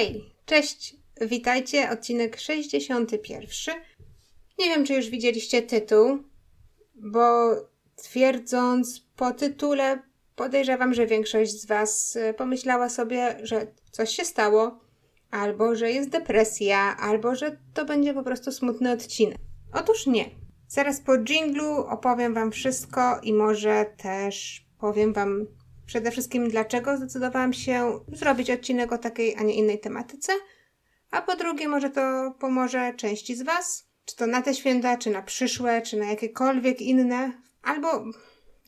Hej, cześć, witajcie, odcinek 61. Nie wiem, czy już widzieliście tytuł, bo twierdząc po tytule, podejrzewam, że większość z Was e, pomyślała sobie, że coś się stało, albo że jest depresja, albo że to będzie po prostu smutny odcinek. Otóż nie. Zaraz po jinglu opowiem Wam wszystko i może też powiem Wam przede wszystkim, dlaczego zdecydowałam się zrobić odcinek o takiej, a nie innej tematyce. A po drugie, może to pomoże części z Was, czy to na te święta, czy na przyszłe, czy na jakiekolwiek inne, albo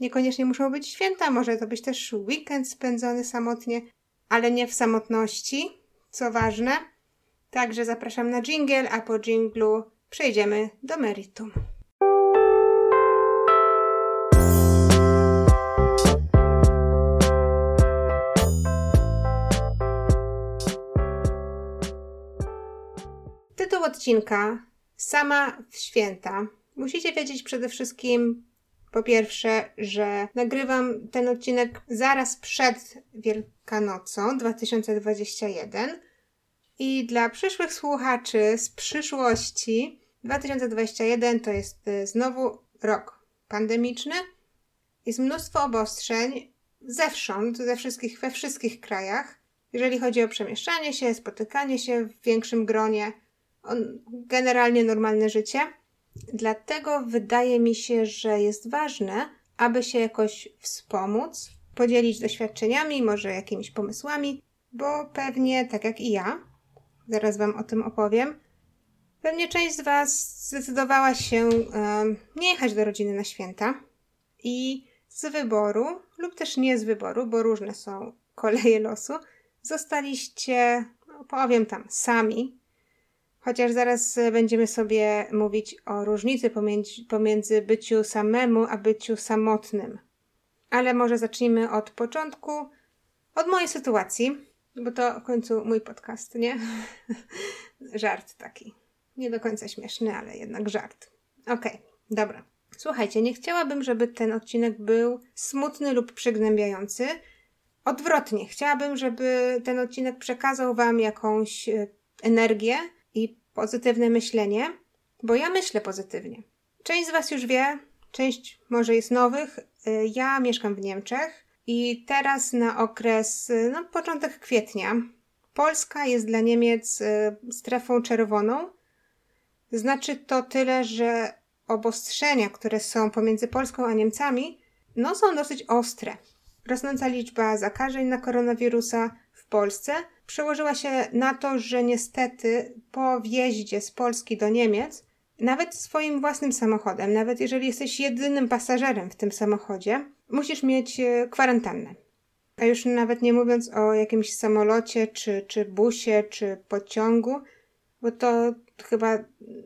niekoniecznie muszą być święta, może to być też weekend spędzony samotnie, ale nie w samotności, co ważne. Także zapraszam na jingle, a po jinglu przejdziemy do meritum. Tytuł odcinka Sama w święta. Musicie wiedzieć przede wszystkim, po pierwsze, że nagrywam ten odcinek zaraz przed Wielkanocą 2021 i dla przyszłych słuchaczy z przyszłości 2021 to jest y, znowu rok pandemiczny. Jest mnóstwo obostrzeń zewsząd, ze wszystkich, we wszystkich krajach, jeżeli chodzi o przemieszczanie się, spotykanie się w większym gronie, generalnie normalne życie. Dlatego wydaje mi się, że jest ważne, aby się jakoś wspomóc, podzielić doświadczeniami, może jakimiś pomysłami, bo pewnie tak jak i ja, zaraz Wam o tym opowiem, pewnie część z Was zdecydowała się nie jechać do rodziny na święta i z wyboru, lub też nie z wyboru, bo różne są koleje losu, zostaliście, no, powiem tam, sami Chociaż zaraz e, będziemy sobie mówić o różnicy pomiędzy, pomiędzy byciu samemu a byciu samotnym. Ale może zacznijmy od początku, od mojej sytuacji, bo to w końcu mój podcast, nie? żart taki. Nie do końca śmieszny, ale jednak żart. Okej, okay, dobra. Słuchajcie, nie chciałabym, żeby ten odcinek był smutny lub przygnębiający. Odwrotnie, chciałabym, żeby ten odcinek przekazał Wam jakąś e, energię, i pozytywne myślenie, bo ja myślę pozytywnie. Część z Was już wie, część może jest nowych. Y, ja mieszkam w Niemczech i teraz na okres, y, no początek kwietnia, Polska jest dla Niemiec y, strefą czerwoną. Znaczy to tyle, że obostrzenia, które są pomiędzy Polską a Niemcami, no są dosyć ostre. Rosnąca liczba zakażeń na koronawirusa w Polsce przełożyła się na to, że niestety po wjeździe z Polski do Niemiec, nawet swoim własnym samochodem, nawet jeżeli jesteś jedynym pasażerem w tym samochodzie, musisz mieć e, kwarantannę. A już nawet nie mówiąc o jakimś samolocie, czy, czy busie, czy pociągu, bo to chyba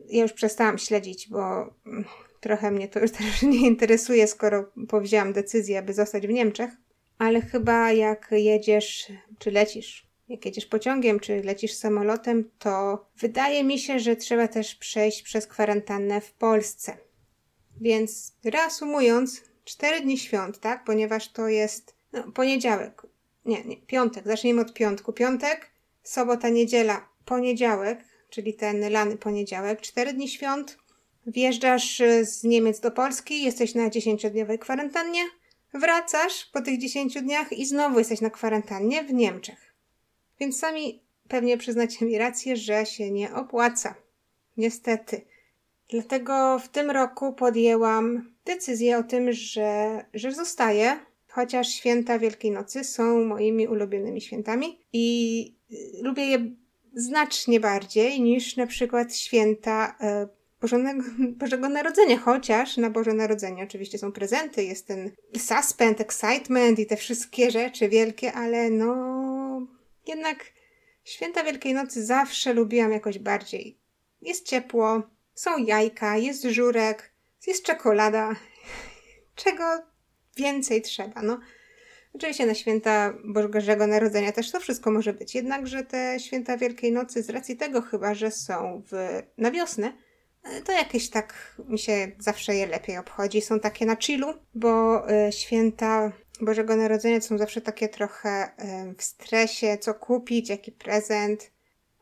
ja już przestałam śledzić, bo mm, trochę mnie to już też nie interesuje, skoro powzięłam decyzję, aby zostać w Niemczech. Ale chyba jak jedziesz, czy lecisz jak jedziesz pociągiem czy lecisz samolotem, to wydaje mi się, że trzeba też przejść przez kwarantannę w Polsce. Więc reasumując, cztery dni świąt, tak? Ponieważ to jest no, poniedziałek. Nie, nie, piątek. Zacznijmy od piątku. Piątek, sobota, niedziela, poniedziałek, czyli ten lany poniedziałek. Cztery dni świąt. Wjeżdżasz z Niemiec do Polski, jesteś na dziesięciodniowej kwarantannie. Wracasz po tych dziesięciu dniach i znowu jesteś na kwarantannie w Niemczech. Więc sami pewnie przyznacie mi rację, że się nie opłaca. Niestety. Dlatego w tym roku podjęłam decyzję o tym, że, że zostaję, chociaż święta Wielkiej Nocy są moimi ulubionymi świętami i y, lubię je znacznie bardziej niż na przykład święta Bożonego, Bożego Narodzenia, chociaż na Boże Narodzenie oczywiście są prezenty, jest ten suspend, excitement i te wszystkie rzeczy wielkie, ale no jednak święta Wielkiej Nocy zawsze lubiłam jakoś bardziej. Jest ciepło, są jajka, jest żurek, jest czekolada. Czego więcej trzeba, no. Oczywiście na święta Bożego Narodzenia też to wszystko może być. Jednakże te święta Wielkiej Nocy, z racji tego chyba, że są w, na wiosnę, to jakieś tak mi się zawsze je lepiej obchodzi. Są takie na chillu, bo y, święta Bożego Narodzenia są zawsze takie trochę w stresie, co kupić, jaki prezent.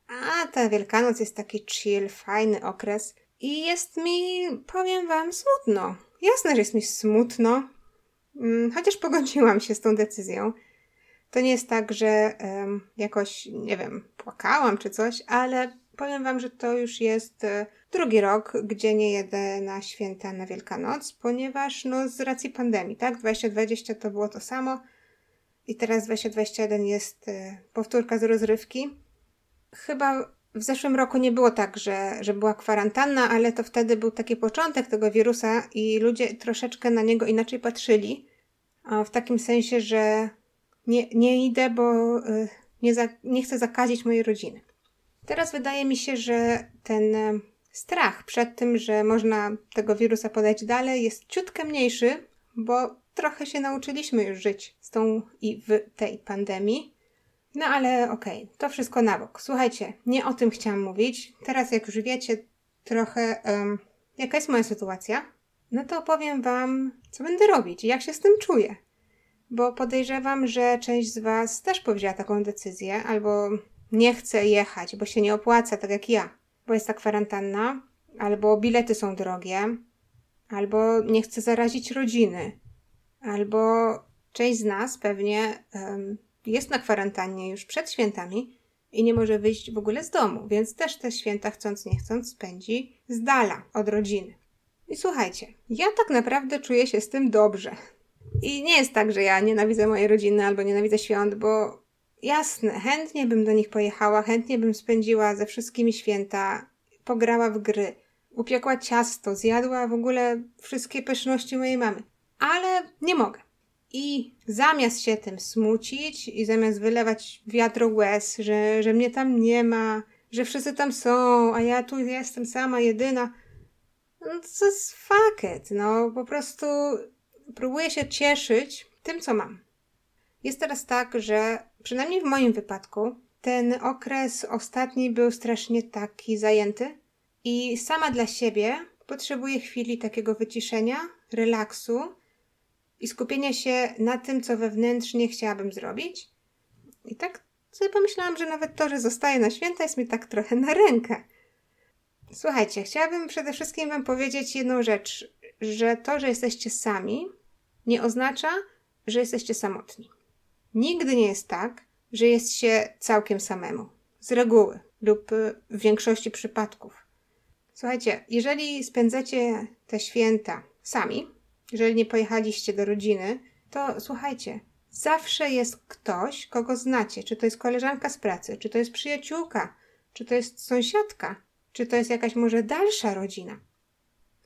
A ta Wielkanoc jest taki chill, fajny okres. I jest mi, powiem wam, smutno. Jasne, że jest mi smutno, mm, chociaż pogodziłam się z tą decyzją. To nie jest tak, że um, jakoś, nie wiem, płakałam czy coś, ale powiem Wam, że to już jest e, drugi rok, gdzie nie jedę na święta na Wielkanoc, ponieważ no z racji pandemii, tak? 2020 to było to samo i teraz 2021 jest e, powtórka z rozrywki. Chyba w zeszłym roku nie było tak, że, że była kwarantanna, ale to wtedy był taki początek tego wirusa i ludzie troszeczkę na niego inaczej patrzyli. W takim sensie, że nie, nie idę, bo y, nie, za, nie chcę zakazić mojej rodziny. Teraz wydaje mi się, że ten y, strach przed tym, że można tego wirusa podać dalej, jest ciutkę mniejszy, bo trochę się nauczyliśmy już żyć z tą i w tej pandemii. No ale okej, okay, to wszystko na bok. Słuchajcie, nie o tym chciałam mówić. Teraz, jak już wiecie trochę, um, jaka jest moja sytuacja, no to opowiem Wam, co będę robić i jak się z tym czuję bo podejrzewam, że część z Was też powzięła taką decyzję, albo nie chce jechać, bo się nie opłaca, tak jak ja, bo jest ta kwarantanna, albo bilety są drogie, albo nie chce zarazić rodziny, albo część z nas pewnie um, jest na kwarantannie już przed świętami i nie może wyjść w ogóle z domu, więc też te święta chcąc nie chcąc spędzi z dala od rodziny. I słuchajcie, ja tak naprawdę czuję się z tym dobrze. I nie jest tak, że ja nienawidzę mojej rodziny albo nienawidzę świąt, bo jasne, chętnie bym do nich pojechała, chętnie bym spędziła ze wszystkimi święta, pograła w gry, upiekła ciasto, zjadła w ogóle wszystkie pyszności mojej mamy. Ale nie mogę. I zamiast się tym smucić i zamiast wylewać wiatro łez, że, że mnie tam nie ma, że wszyscy tam są, a ja tu jestem sama, jedyna, no to jest fuck it, no po prostu próbuję się cieszyć tym, co mam. Jest teraz tak, że przynajmniej w moim wypadku ten okres ostatni był strasznie taki zajęty i sama dla siebie potrzebuję chwili takiego wyciszenia, relaksu i skupienia się na tym, co wewnętrznie chciałabym zrobić. I tak sobie pomyślałam, że nawet to, że zostaję na święta jest mi tak trochę na rękę. Słuchajcie, chciałabym przede wszystkim Wam powiedzieć jedną rzecz, że to, że jesteście sami, nie oznacza, że jesteście samotni. Nigdy nie jest tak, że jest się całkiem samemu. Z reguły lub w większości przypadków. Słuchajcie, jeżeli spędzacie te święta sami, jeżeli nie pojechaliście do rodziny, to słuchajcie, zawsze jest ktoś, kogo znacie. Czy to jest koleżanka z pracy, czy to jest przyjaciółka, czy to jest sąsiadka, czy to jest jakaś może dalsza rodzina.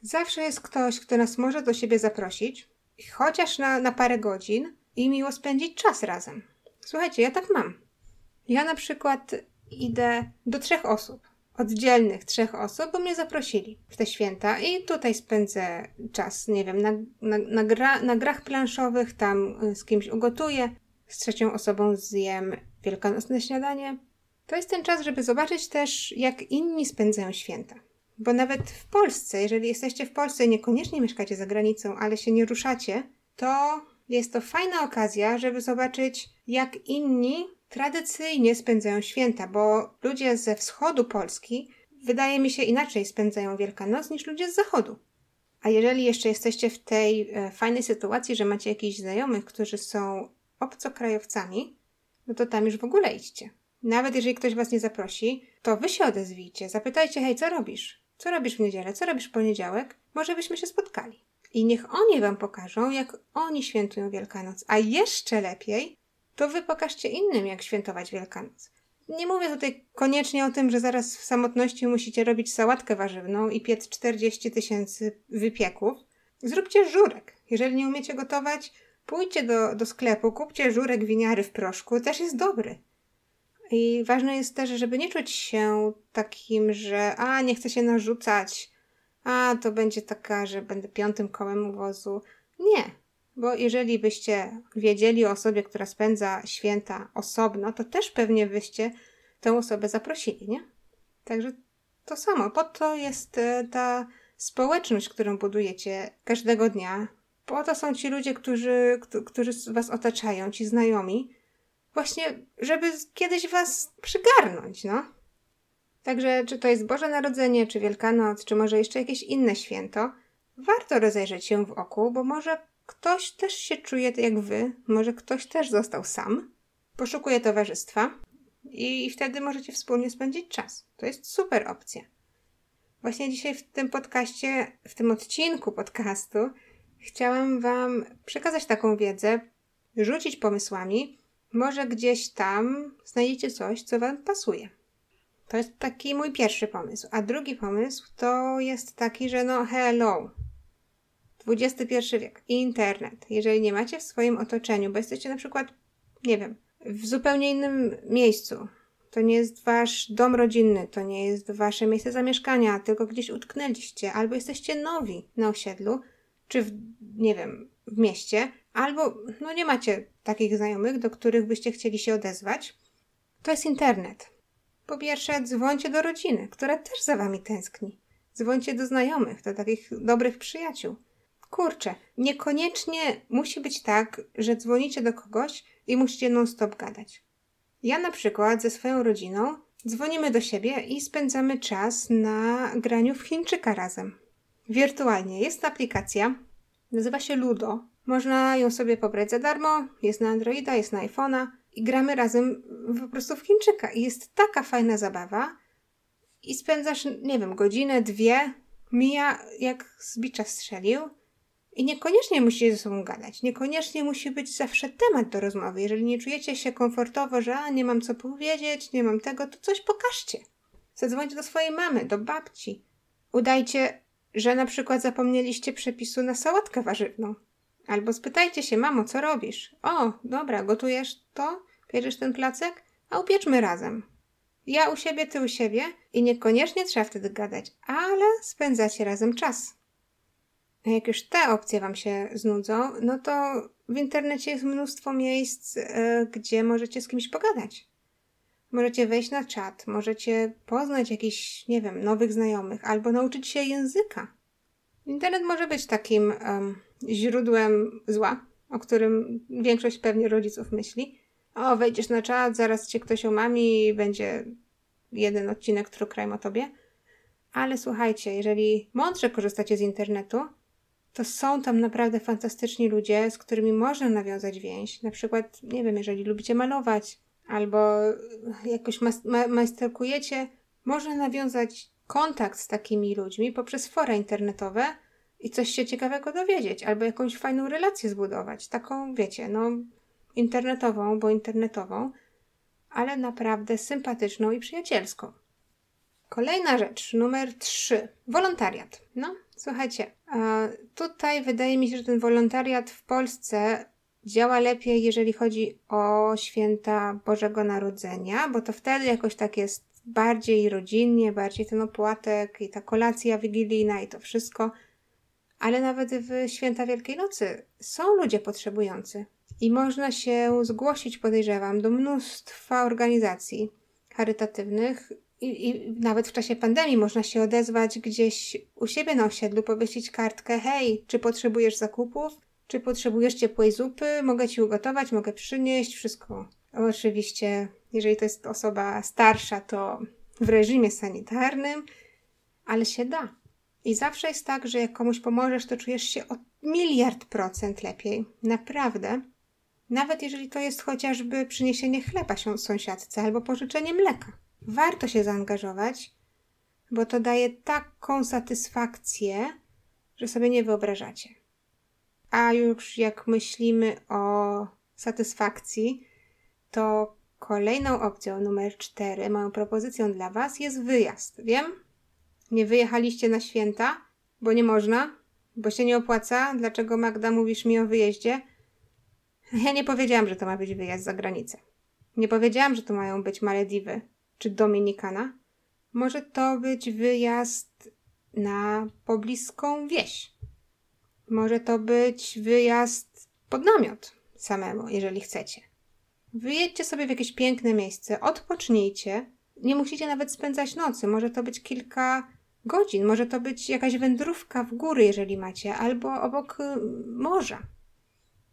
Zawsze jest ktoś, kto nas może do siebie zaprosić, chociaż na, na parę godzin i miło spędzić czas razem. Słuchajcie, ja tak mam. Ja na przykład idę do trzech osób, oddzielnych trzech osób, bo mnie zaprosili w te święta i tutaj spędzę czas, nie wiem, na, na, na, gra, na grach planszowych, tam y, z kimś ugotuję, z trzecią osobą zjem wielkanocne śniadanie. To jest ten czas, żeby zobaczyć też, jak inni spędzają święta. Bo nawet w Polsce, jeżeli jesteście w Polsce niekoniecznie mieszkacie za granicą, ale się nie ruszacie, to jest to fajna okazja, żeby zobaczyć, jak inni tradycyjnie spędzają święta, bo ludzie ze wschodu Polski, wydaje mi się, inaczej spędzają Wielkanoc niż ludzie z zachodu. A jeżeli jeszcze jesteście w tej e, fajnej sytuacji, że macie jakichś znajomych, którzy są obcokrajowcami, no to tam już w ogóle idźcie. Nawet jeżeli ktoś was nie zaprosi, to wy się odezwijcie, zapytajcie, hej, co robisz? Co robisz w niedzielę? Co robisz w poniedziałek? Może byśmy się spotkali. I niech oni wam pokażą, jak oni świętują Wielkanoc. A jeszcze lepiej, to wy pokażcie innym, jak świętować Wielkanoc. Nie mówię tutaj koniecznie o tym, że zaraz w samotności musicie robić sałatkę warzywną i piec 40 tysięcy wypieków. Zróbcie żurek. Jeżeli nie umiecie gotować, pójdźcie do, do sklepu, kupcie żurek winiary w proszku, też jest dobry. I ważne jest też, żeby nie czuć się takim, że a, nie chcę się narzucać, a, to będzie taka, że będę piątym kołem wozu. Nie, bo jeżeli byście wiedzieli o osobie, która spędza święta osobno, to też pewnie byście tę osobę zaprosili, nie? Także to samo. Po to jest e, ta społeczność, którą budujecie każdego dnia. Po to są ci ludzie, którzy, którzy was otaczają, ci znajomi, właśnie, żeby kiedyś was przygarnąć, no. Także, czy to jest Boże Narodzenie, czy Wielkanoc, czy może jeszcze jakieś inne święto, warto rozejrzeć się w oku, bo może ktoś też się czuje jak wy, może ktoś też został sam, poszukuje towarzystwa i wtedy możecie wspólnie spędzić czas. To jest super opcja. Właśnie dzisiaj w tym podcaście, w tym odcinku podcastu, chciałam Wam przekazać taką wiedzę, rzucić pomysłami. Może gdzieś tam znajdziecie coś, co Wam pasuje. To jest taki mój pierwszy pomysł. A drugi pomysł to jest taki, że no hello. XXI wiek, internet. Jeżeli nie macie w swoim otoczeniu, bo jesteście na przykład, nie wiem, w zupełnie innym miejscu, to nie jest wasz dom rodzinny, to nie jest wasze miejsce zamieszkania, tylko gdzieś utknęliście, albo jesteście nowi na osiedlu, czy w, nie wiem, w mieście, albo no nie macie takich znajomych, do których byście chcieli się odezwać, to jest internet. Po pierwsze, dzwońcie do rodziny, która też za wami tęskni. Dzwońcie do znajomych, do takich dobrych przyjaciół. Kurczę, niekoniecznie musi być tak, że dzwonicie do kogoś i musicie non-stop gadać. Ja na przykład ze swoją rodziną dzwonimy do siebie i spędzamy czas na graniu w Chińczyka razem. Wirtualnie. Jest aplikacja, nazywa się Ludo. Można ją sobie pobrać za darmo, jest na Androida, jest na iPhone'a i gramy razem po prostu w Chińczyka. I jest taka fajna zabawa i spędzasz, nie wiem, godzinę, dwie, mija jak z bicza strzelił i niekoniecznie musicie ze sobą gadać, niekoniecznie musi być zawsze temat do rozmowy. Jeżeli nie czujecie się komfortowo, że a, nie mam co powiedzieć, nie mam tego, to coś pokażcie. Zadzwońcie do swojej mamy, do babci. Udajcie, że na przykład zapomnieliście przepisu na sałatkę warzywną. Albo spytajcie się, mamo, co robisz? O, dobra, gotujesz to? Pierzesz ten placek? A upieczmy razem. Ja u siebie, ty u siebie i niekoniecznie trzeba wtedy gadać, ale spędzacie razem czas. A jak już te opcje Wam się znudzą, no to w internecie jest mnóstwo miejsc, yy, gdzie możecie z kimś pogadać. Możecie wejść na czat, możecie poznać jakichś, nie wiem, nowych znajomych albo nauczyć się języka. Internet może być takim źródłem zła, o którym większość pewnie rodziców myśli. O, wejdziesz na czat, zaraz cię ktoś omami i będzie jeden odcinek True Crime o tobie. Ale słuchajcie, jeżeli mądrze korzystacie z internetu, to są tam naprawdę fantastyczni ludzie, z którymi można nawiązać więź. Na przykład, nie wiem, jeżeli lubicie malować albo jakoś ma majsterkujecie, można nawiązać kontakt z takimi ludźmi poprzez fora internetowe i coś się ciekawego dowiedzieć, albo jakąś fajną relację zbudować. Taką, wiecie, no, internetową, bo internetową, ale naprawdę sympatyczną i przyjacielską. Kolejna rzecz, numer trzy. Wolontariat. No, słuchajcie, tutaj wydaje mi się, że ten wolontariat w Polsce działa lepiej, jeżeli chodzi o święta Bożego Narodzenia, bo to wtedy jakoś tak jest bardziej rodzinnie, bardziej ten opłatek i ta kolacja wigilijna i to wszystko. Ale nawet w święta Wielkiej Nocy są ludzie potrzebujący i można się zgłosić, podejrzewam, do mnóstwa organizacji charytatywnych i, I, nawet w czasie pandemii można się odezwać gdzieś u siebie na osiedlu, powiesić kartkę: Hej, czy potrzebujesz zakupów? Czy potrzebujesz ciepłej zupy? Mogę ci ugotować, mogę przynieść, wszystko. Oczywiście, jeżeli to jest osoba starsza, to w reżimie sanitarnym, ale się da. I zawsze jest tak, że jak komuś pomożesz, to czujesz się o miliard procent lepiej. Naprawdę. Nawet jeżeli to jest chociażby przyniesienie chleba sąsiadce albo pożyczenie mleka warto się zaangażować, bo to daje taką satysfakcję, że sobie nie wyobrażacie. A już jak myślimy o satysfakcji, to kolejną opcją numer cztery, moją propozycją dla Was jest wyjazd. Wiem, nie wyjechaliście na święta, bo nie można, bo się nie opłaca. Dlaczego Magda mówisz mi o wyjeździe? Ja nie powiedziałam, że to ma być wyjazd za granicę. Nie powiedziałam, że to mają być Malediwy czy Dominikana, może to być wyjazd na pobliską wieś. Może to być wyjazd pod namiot samemu, jeżeli chcecie. Wyjedźcie sobie w jakieś piękne miejsce, odpocznijcie. Nie musicie nawet spędzać nocy. Może to być kilka godzin, może to być jakaś wędrówka w góry, jeżeli macie, albo obok y, morza.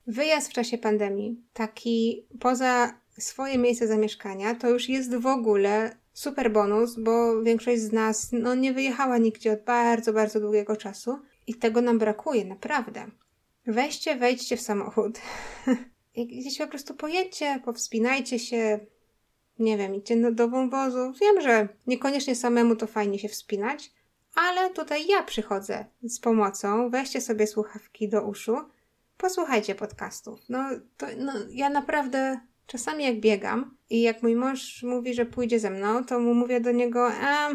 Wyjazd w czasie pandemii, taki poza swoje miejsce zamieszkania, to już jest w ogóle super bonus, bo większość z nas no, nie wyjechała nigdzie od bardzo, bardzo długiego czasu i tego nam brakuje, naprawdę. Weźcie, wejdźcie w samochód. Gdzieś po prostu pojedźcie, powspinajcie się, nie wiem, idźcie do wąwozu. Wiem, że niekoniecznie samemu to fajnie się wspinać, ale tutaj ja przychodzę z pomocą. Weźcie sobie słuchawki do uszu, posłuchajcie podcastów. No, to, no ja naprawdę czasami jak biegam i jak mój mąż mówi, że pójdzie ze mną, to mu mówię do niego, a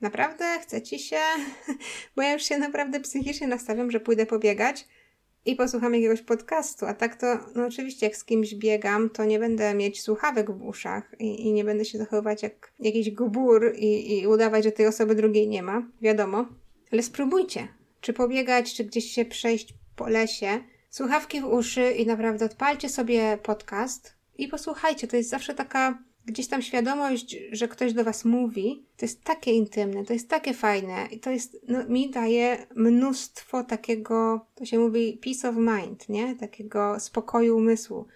naprawdę chce ci się? Bo ja już się naprawdę psychicznie nastawiam, że pójdę pobiegać i posłucham jakiegoś podcastu. A tak to, no oczywiście, jak z kimś biegam, to nie będę mieć słuchawek w uszach i, i nie będę się zachowywać jak jakiś gubur i, i udawać, że tej osoby drugiej nie ma. Wiadomo. Ale spróbujcie. Czy pobiegać, czy gdzieś się przejść po lesie. Słuchawki w uszy i naprawdę odpalcie sobie podcast i posłuchajcie. To jest zawsze taka gdzieś tam świadomość, że ktoś do Was mówi, to jest takie intymne, to jest takie fajne i to jest, no, mi daje mnóstwo takiego, to się mówi peace of mind, nie? Takiego spokoju umysłu,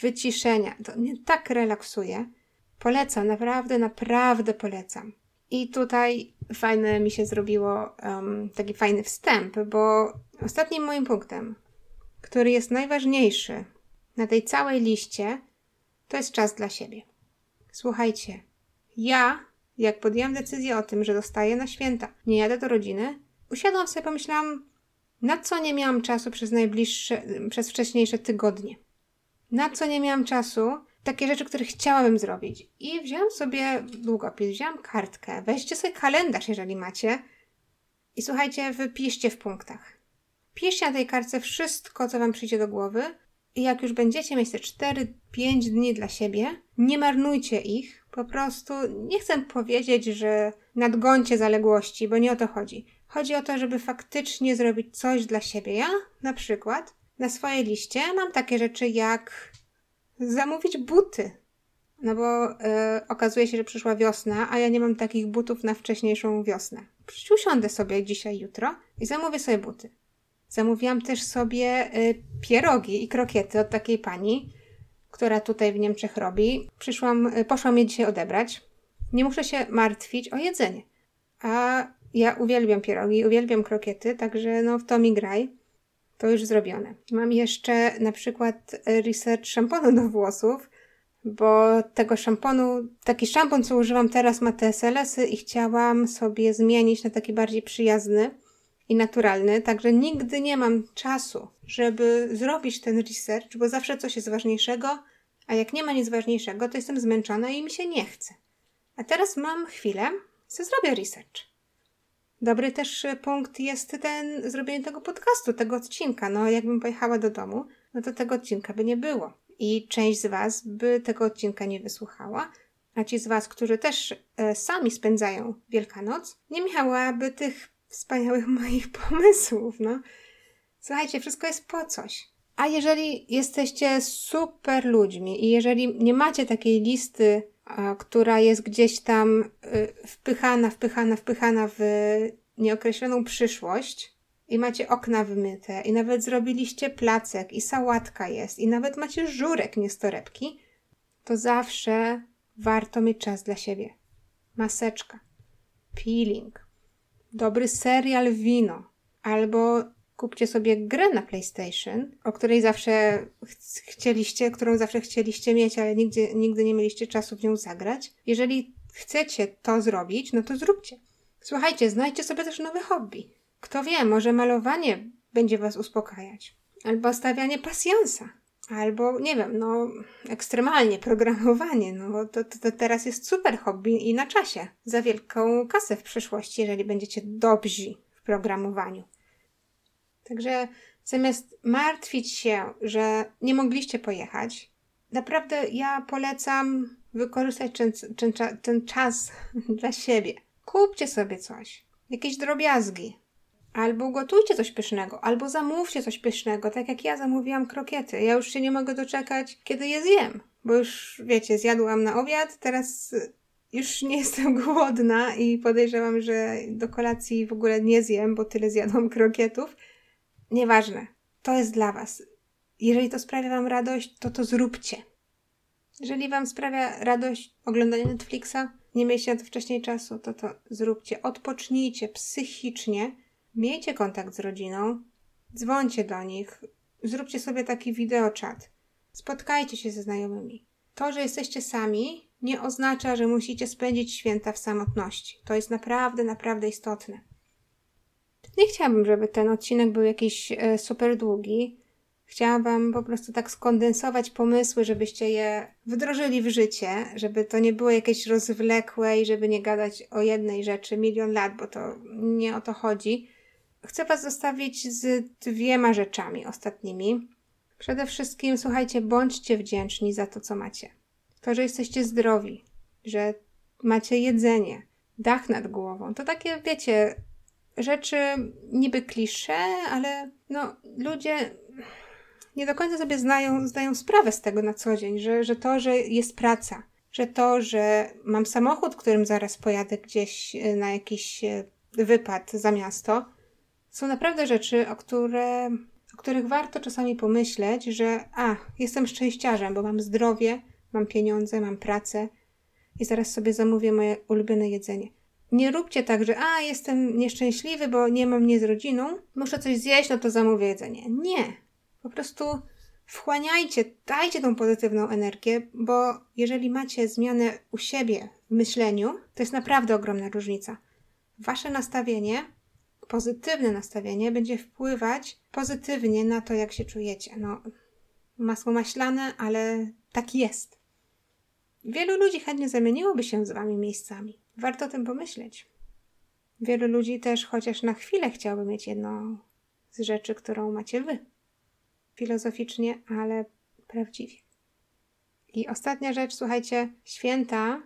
wyciszenia. To mnie tak relaksuje. Polecam, naprawdę, naprawdę polecam. I tutaj fajne mi się zrobiło um, taki fajny wstęp, bo ostatnim moim punktem, który jest najważniejszy na tej całej liście, to jest czas dla siebie. Słuchajcie, ja, jak podjęłam decyzję o tym, że dostaję na święta, nie jadę do rodziny, usiadłam sobie, pomyślałam, na co nie miałam czasu przez najbliższe, przez wcześniejsze tygodnie. Na co nie miałam czasu, takie rzeczy, które chciałabym zrobić. I wziąłam sobie długopis, wziąłam kartkę, weźcie sobie kalendarz, jeżeli macie. I słuchajcie, wypiszcie w punktach. Piszcie na tej kartce wszystko, co wam przyjdzie do głowy, i jak już będziecie mieć te 4-5 dni dla siebie, nie marnujcie ich. Po prostu nie chcę powiedzieć, że nadgońcie zaległości, bo nie o to chodzi. Chodzi o to, żeby faktycznie zrobić coś dla siebie. Ja na przykład na swojej liście mam takie rzeczy jak zamówić buty. No bo yy, okazuje się, że przyszła wiosna, a ja nie mam takich butów na wcześniejszą wiosnę. Usiądę sobie dzisiaj, jutro i zamówię sobie buty. Zamówiłam też sobie y, pierogi i krokiety od takiej pani, która tutaj w Niemczech robi. Przyszłam, y, poszłam je dzisiaj odebrać. Nie muszę się martwić o jedzenie. A ja uwielbiam pierogi, uwielbiam krokiety, także no w to mi graj. To już zrobione. Mam jeszcze na przykład research szamponu do włosów, bo tego szamponu, taki szampon, co używam teraz ma te SLS-y i chciałam sobie zmienić na taki bardziej przyjazny i naturalny, także nigdy nie mam czasu, żeby zrobić ten research, bo zawsze coś jest ważniejszego, a jak nie ma nic ważniejszego, to jestem zmęczona i mi się nie chce. A teraz mam chwilę, co zrobię research. Dobry też punkt jest ten zrobienie tego podcastu, tego odcinka. No, jakbym pojechała do domu, no to tego odcinka by nie było. I część z Was by tego odcinka nie wysłuchała, a ci z Was, którzy też e, sami spędzają Wielkanoc, nie miałaby tych wspaniałych moich pomysłów, no. Słuchajcie, wszystko jest po coś. A jeżeli jesteście super ludźmi i jeżeli nie macie takiej listy, która jest gdzieś tam y, wpychana, wpychana, wpychana w nieokreśloną przyszłość i macie okna wymyte i nawet zrobiliście placek i sałatka jest i nawet macie żurek, nie torebki, to zawsze warto mieć czas dla siebie. Maseczka, peeling, dobry serial wino, albo kupcie sobie grę na PlayStation, o której zawsze ch chcieliście, którą zawsze chcieliście mieć, ale nigdy, nigdy nie mieliście czasu w nią zagrać. Jeżeli chcecie to zrobić, no to zróbcie. Słuchajcie, znajdźcie sobie też nowe hobby. Kto wie, może malowanie będzie Was uspokajać. Albo stawianie pasjansa. Albo, nie wiem, no, ekstremalnie programowanie, no to, to, to, teraz jest super hobby i na czasie. Za wielką kasę w przyszłości, jeżeli będziecie dobrzy w programowaniu. Także zamiast martwić się, że nie mogliście pojechać, naprawdę ja polecam wykorzystać ten, ten, ten czas dla siebie. Kupcie sobie coś, jakieś drobiazgi, Albo gotujcie coś pysznego, albo zamówcie coś pysznego, tak jak ja zamówiłam krokiety. Ja już się nie mogę doczekać, kiedy je zjem, bo już, wiecie, zjadłam na obiad, teraz już nie jestem głodna i podejrzewam, że do kolacji w ogóle nie zjem, bo tyle zjadłam krokietów. Nieważne, to jest dla Was. Jeżeli to sprawia Wam radość, to to zróbcie. Jeżeli Wam sprawia radość oglądanie Netflixa, nie mieliście na to wcześniej czasu, to to zróbcie. Odpocznijcie psychicznie, miejcie kontakt z rodziną, dzwońcie do nich, zróbcie sobie taki wideoczat, spotkajcie się ze znajomymi. To, że jesteście sami, nie oznacza, że musicie spędzić święta w samotności. To jest naprawdę, naprawdę istotne. Nie chciałabym, żeby ten odcinek był jakiś e, super długi. Chciałabym po prostu tak skondensować pomysły, żebyście je wdrożyli w życie, żeby to nie było jakieś rozwlekłe i żeby nie gadać o jednej rzeczy milion lat, bo to nie o to chodzi. Chcę Was zostawić z dwiema rzeczami ostatnimi. Przede wszystkim, słuchajcie, bądźcie wdzięczni za to, co macie. To, że jesteście zdrowi, że macie jedzenie, dach nad głową. To takie, wiecie, rzeczy niby klisze, ale no, ludzie nie do końca sobie znają, zdają sprawę z tego na co dzień, że, że to, że jest praca, że to, że mam samochód, którym zaraz pojadę gdzieś e, na jakiś e, wypad za miasto, są naprawdę rzeczy, o, które, o których warto czasami pomyśleć, że a, jestem szczęściarzem, bo mam zdrowie, mam pieniądze, mam pracę i zaraz sobie zamówię moje ulubione jedzenie. Nie róbcie tak, że a, jestem nieszczęśliwy, bo nie mam mnie z rodziną, muszę coś zjeść, no to zamówię jedzenie. Nie. Po prostu wchłaniajcie, dajcie tą pozytywną energię, bo jeżeli macie zmianę u siebie w myśleniu, to jest naprawdę ogromna różnica. Wasze nastawienie, pozytywne nastawienie, będzie wpływać pozytywnie na to, jak się czujecie. No, masło maślane, ale tak jest. Wielu ludzi chętnie zamieniłoby się z wami miejscami. Warto o tym pomyśleć. Wielu ludzi też chociaż na chwilę chciałoby mieć jedną z rzeczy, którą macie wy. Filozoficznie, ale prawdziwie. I ostatnia rzecz, słuchajcie, święta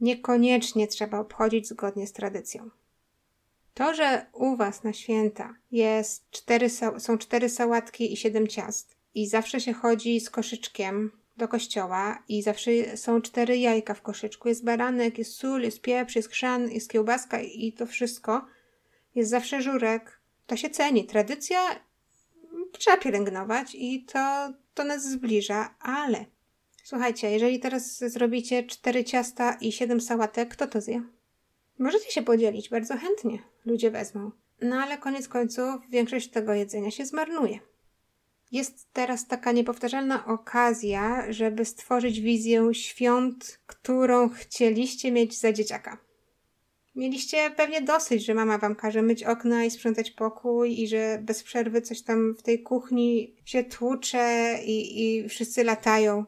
niekoniecznie trzeba obchodzić zgodnie z tradycją. To, że u Was na święta jest cztery, są cztery sałatki i siedem ciast i zawsze się chodzi z koszyczkiem do kościoła i zawsze są cztery jajka w koszyczku. Jest baranek, jest sól, jest pieprz, jest chrzan, jest kiełbaska i to wszystko. Jest zawsze żurek. To się ceni. Tradycja trzeba pielęgnować i to, to nas zbliża, ale słuchajcie, jeżeli teraz zrobicie cztery ciasta i siedem sałatek, kto to zje? Możecie się podzielić, bardzo chętnie ludzie wezmą. No ale koniec końców większość tego jedzenia się zmarnuje. Jest teraz taka niepowtarzalna okazja, żeby stworzyć wizję świąt, którą chcieliście mieć za dzieciaka. Mieliście pewnie dosyć, że mama wam każe myć okna i sprzątać pokój i że bez przerwy coś tam w tej kuchni się tłucze i, i wszyscy latają.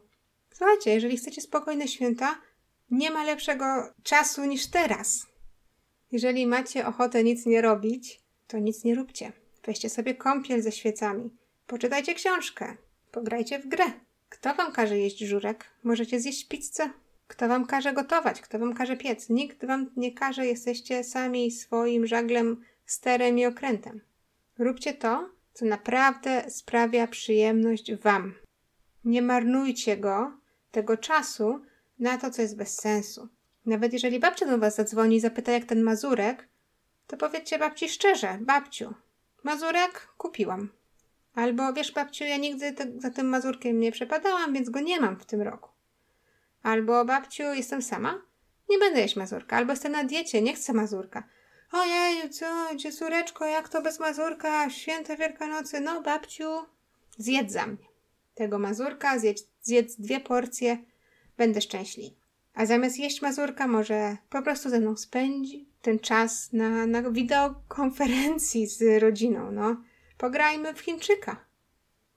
Słuchajcie, jeżeli chcecie spokojne święta, nie ma lepszego czasu niż teraz. Jeżeli macie ochotę nic nie robić, to nic nie róbcie. Weźcie sobie kąpiel ze świecami Poczytajcie książkę. Pograjcie w grę. Kto wam każe jeść żurek? Możecie zjeść pizzę. Kto wam każe gotować? Kto wam każe piec? Nikt wam nie każe, jesteście sami swoim żaglem, sterem i okrętem. Róbcie to, co naprawdę sprawia przyjemność wam. Nie marnujcie go, tego czasu, na to, co jest bez sensu. Nawet jeżeli babcia do was zadzwoni i zapyta, jak ten mazurek, to powiedzcie babci szczerze, babciu, mazurek kupiłam. Albo wiesz, babciu, ja nigdy te, za tym mazurkiem nie przepadałam, więc go nie mam w tym roku. Albo babciu, jestem sama, nie będę jeść mazurka. Albo jestem na diecie, nie chcę mazurka. Ojej, co, dziecóreczko, jak to bez mazurka? Święta Wielkanocy. No, babciu, zjedz za mnie. Tego mazurka, zjedz, zjedz dwie porcje, będę szczęśliwy. A zamiast jeść mazurka, może po prostu ze mną spędzi ten czas na, na wideokonferencji z rodziną, no. Pograjmy w Chińczyka.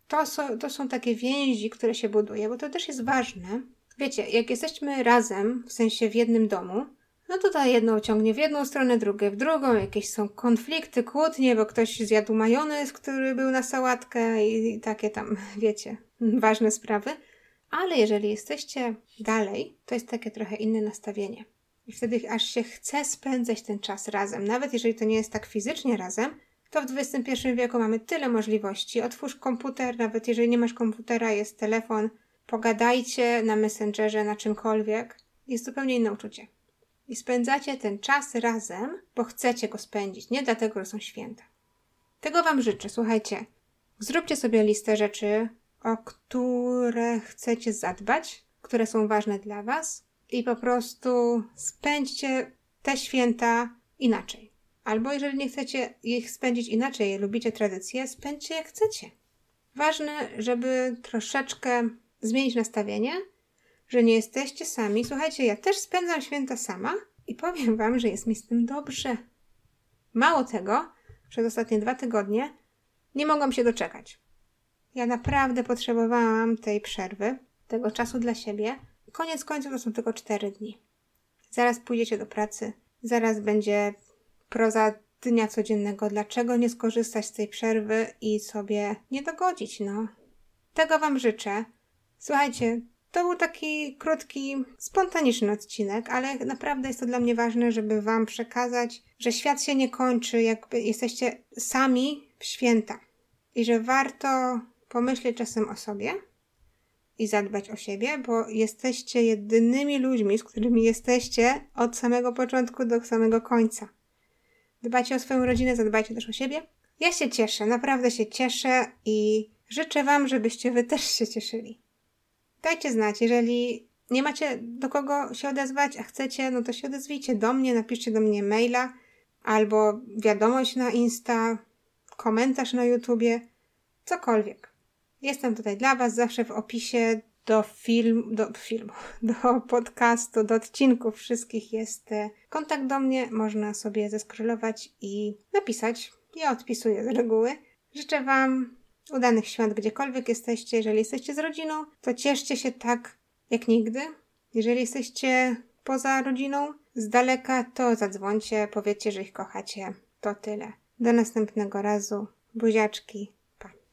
To są, to są takie więzi, które się buduje, bo to też jest ważne. Wiecie, jak jesteśmy razem, w sensie w jednym domu, no to ta jedno ciągnie w jedną stronę, drugie w drugą, jakieś są konflikty, kłótnie, bo ktoś zjadł majonez, który był na sałatkę i, i takie tam, wiecie, ważne sprawy. Ale jeżeli jesteście dalej, to jest takie trochę inne nastawienie. I wtedy aż się chce spędzać ten czas razem, nawet jeżeli to nie jest tak fizycznie razem, to w XXI wieku mamy tyle możliwości. Otwórz komputer, nawet jeżeli nie masz komputera, jest telefon, pogadajcie na Messengerze, na czymkolwiek. Jest zupełnie inne uczucie. I spędzacie ten czas razem, bo chcecie go spędzić, nie dlatego, że są święta. Tego Wam życzę. Słuchajcie, zróbcie sobie listę rzeczy, o które chcecie zadbać, które są ważne dla Was. i po prostu spędźcie te święta inaczej. Albo jeżeli nie chcecie ich spędzić inaczej, lubicie tradycje, spędźcie jak chcecie. Ważne, żeby troszeczkę zmienić nastawienie, że nie jesteście sami. Słuchajcie, ja też spędzam święta sama i powiem Wam, że jest mi z tym dobrze. Mało tego, przez ostatnie dwa tygodnie nie mogłam się doczekać. Ja naprawdę potrzebowałam tej przerwy, tego czasu dla siebie. Koniec końców to są tylko cztery dni. Zaraz pójdziecie do pracy, zaraz będzie proza dnia codziennego. Dlaczego nie skorzystać z tej przerwy i sobie nie dogodzić, no? Tego Wam życzę. Słuchajcie, to był taki krótki, spontaniczny odcinek, ale naprawdę jest to dla mnie ważne, żeby Wam przekazać, że świat się nie kończy, jakby jesteście sami w święta i że warto pomyśleć czasem o sobie i zadbać o siebie, bo jesteście jedynymi ludźmi, z którymi jesteście od samego początku do samego końca. Dbajcie o swoją rodzinę, zadbajcie też o siebie. Ja się cieszę, naprawdę się cieszę i życzę Wam, żebyście Wy też się cieszyli. Dajcie znać, jeżeli nie macie do kogo się odezwać, a chcecie, no to się odezwijcie do mnie, napiszcie do mnie maila albo wiadomość na Insta, komentarz na YouTubie, cokolwiek. Jestem tutaj dla Was zawsze w opisie do film, do filmu, do podcastu, do odcinków wszystkich jest e, kontakt do mnie. Można sobie zeskrolować i napisać. Ja odpisuję z reguły. Życzę Wam udanych świąt gdziekolwiek jesteście. Jeżeli jesteście z rodziną, to cieszcie się tak jak nigdy. Jeżeli jesteście poza rodziną, z daleka, to zadzwońcie, powiedzcie, że ich kochacie. To tyle. Do następnego razu. Buziaczki.